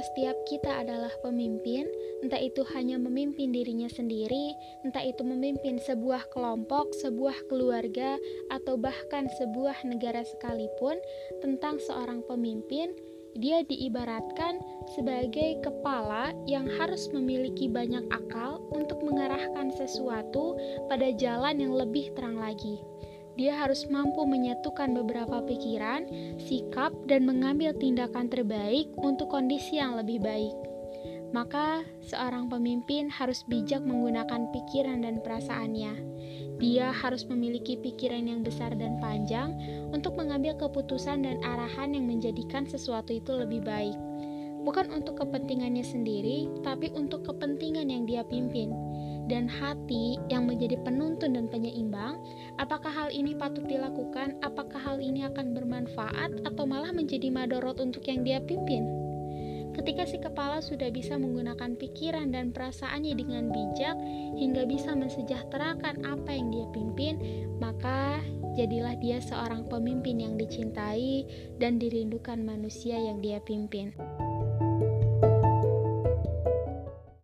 setiap kita adalah pemimpin, entah itu hanya memimpin dirinya sendiri, entah itu memimpin sebuah kelompok, sebuah keluarga, atau bahkan sebuah negara sekalipun, tentang seorang pemimpin, dia diibaratkan sebagai kepala yang harus memiliki banyak akal untuk mengarahkan sesuatu pada jalan yang lebih terang lagi dia harus mampu menyatukan beberapa pikiran, sikap, dan mengambil tindakan terbaik untuk kondisi yang lebih baik. Maka, seorang pemimpin harus bijak menggunakan pikiran dan perasaannya. Dia harus memiliki pikiran yang besar dan panjang untuk mengambil keputusan dan arahan yang menjadikan sesuatu itu lebih baik, bukan untuk kepentingannya sendiri, tapi untuk kepentingan yang dia pimpin dan hati yang menjadi penuntun dan penyeimbang, apakah hal ini patut dilakukan, apakah hal ini akan bermanfaat, atau malah menjadi madorot untuk yang dia pimpin. Ketika si kepala sudah bisa menggunakan pikiran dan perasaannya dengan bijak hingga bisa mensejahterakan apa yang dia pimpin, maka jadilah dia seorang pemimpin yang dicintai dan dirindukan manusia yang dia pimpin.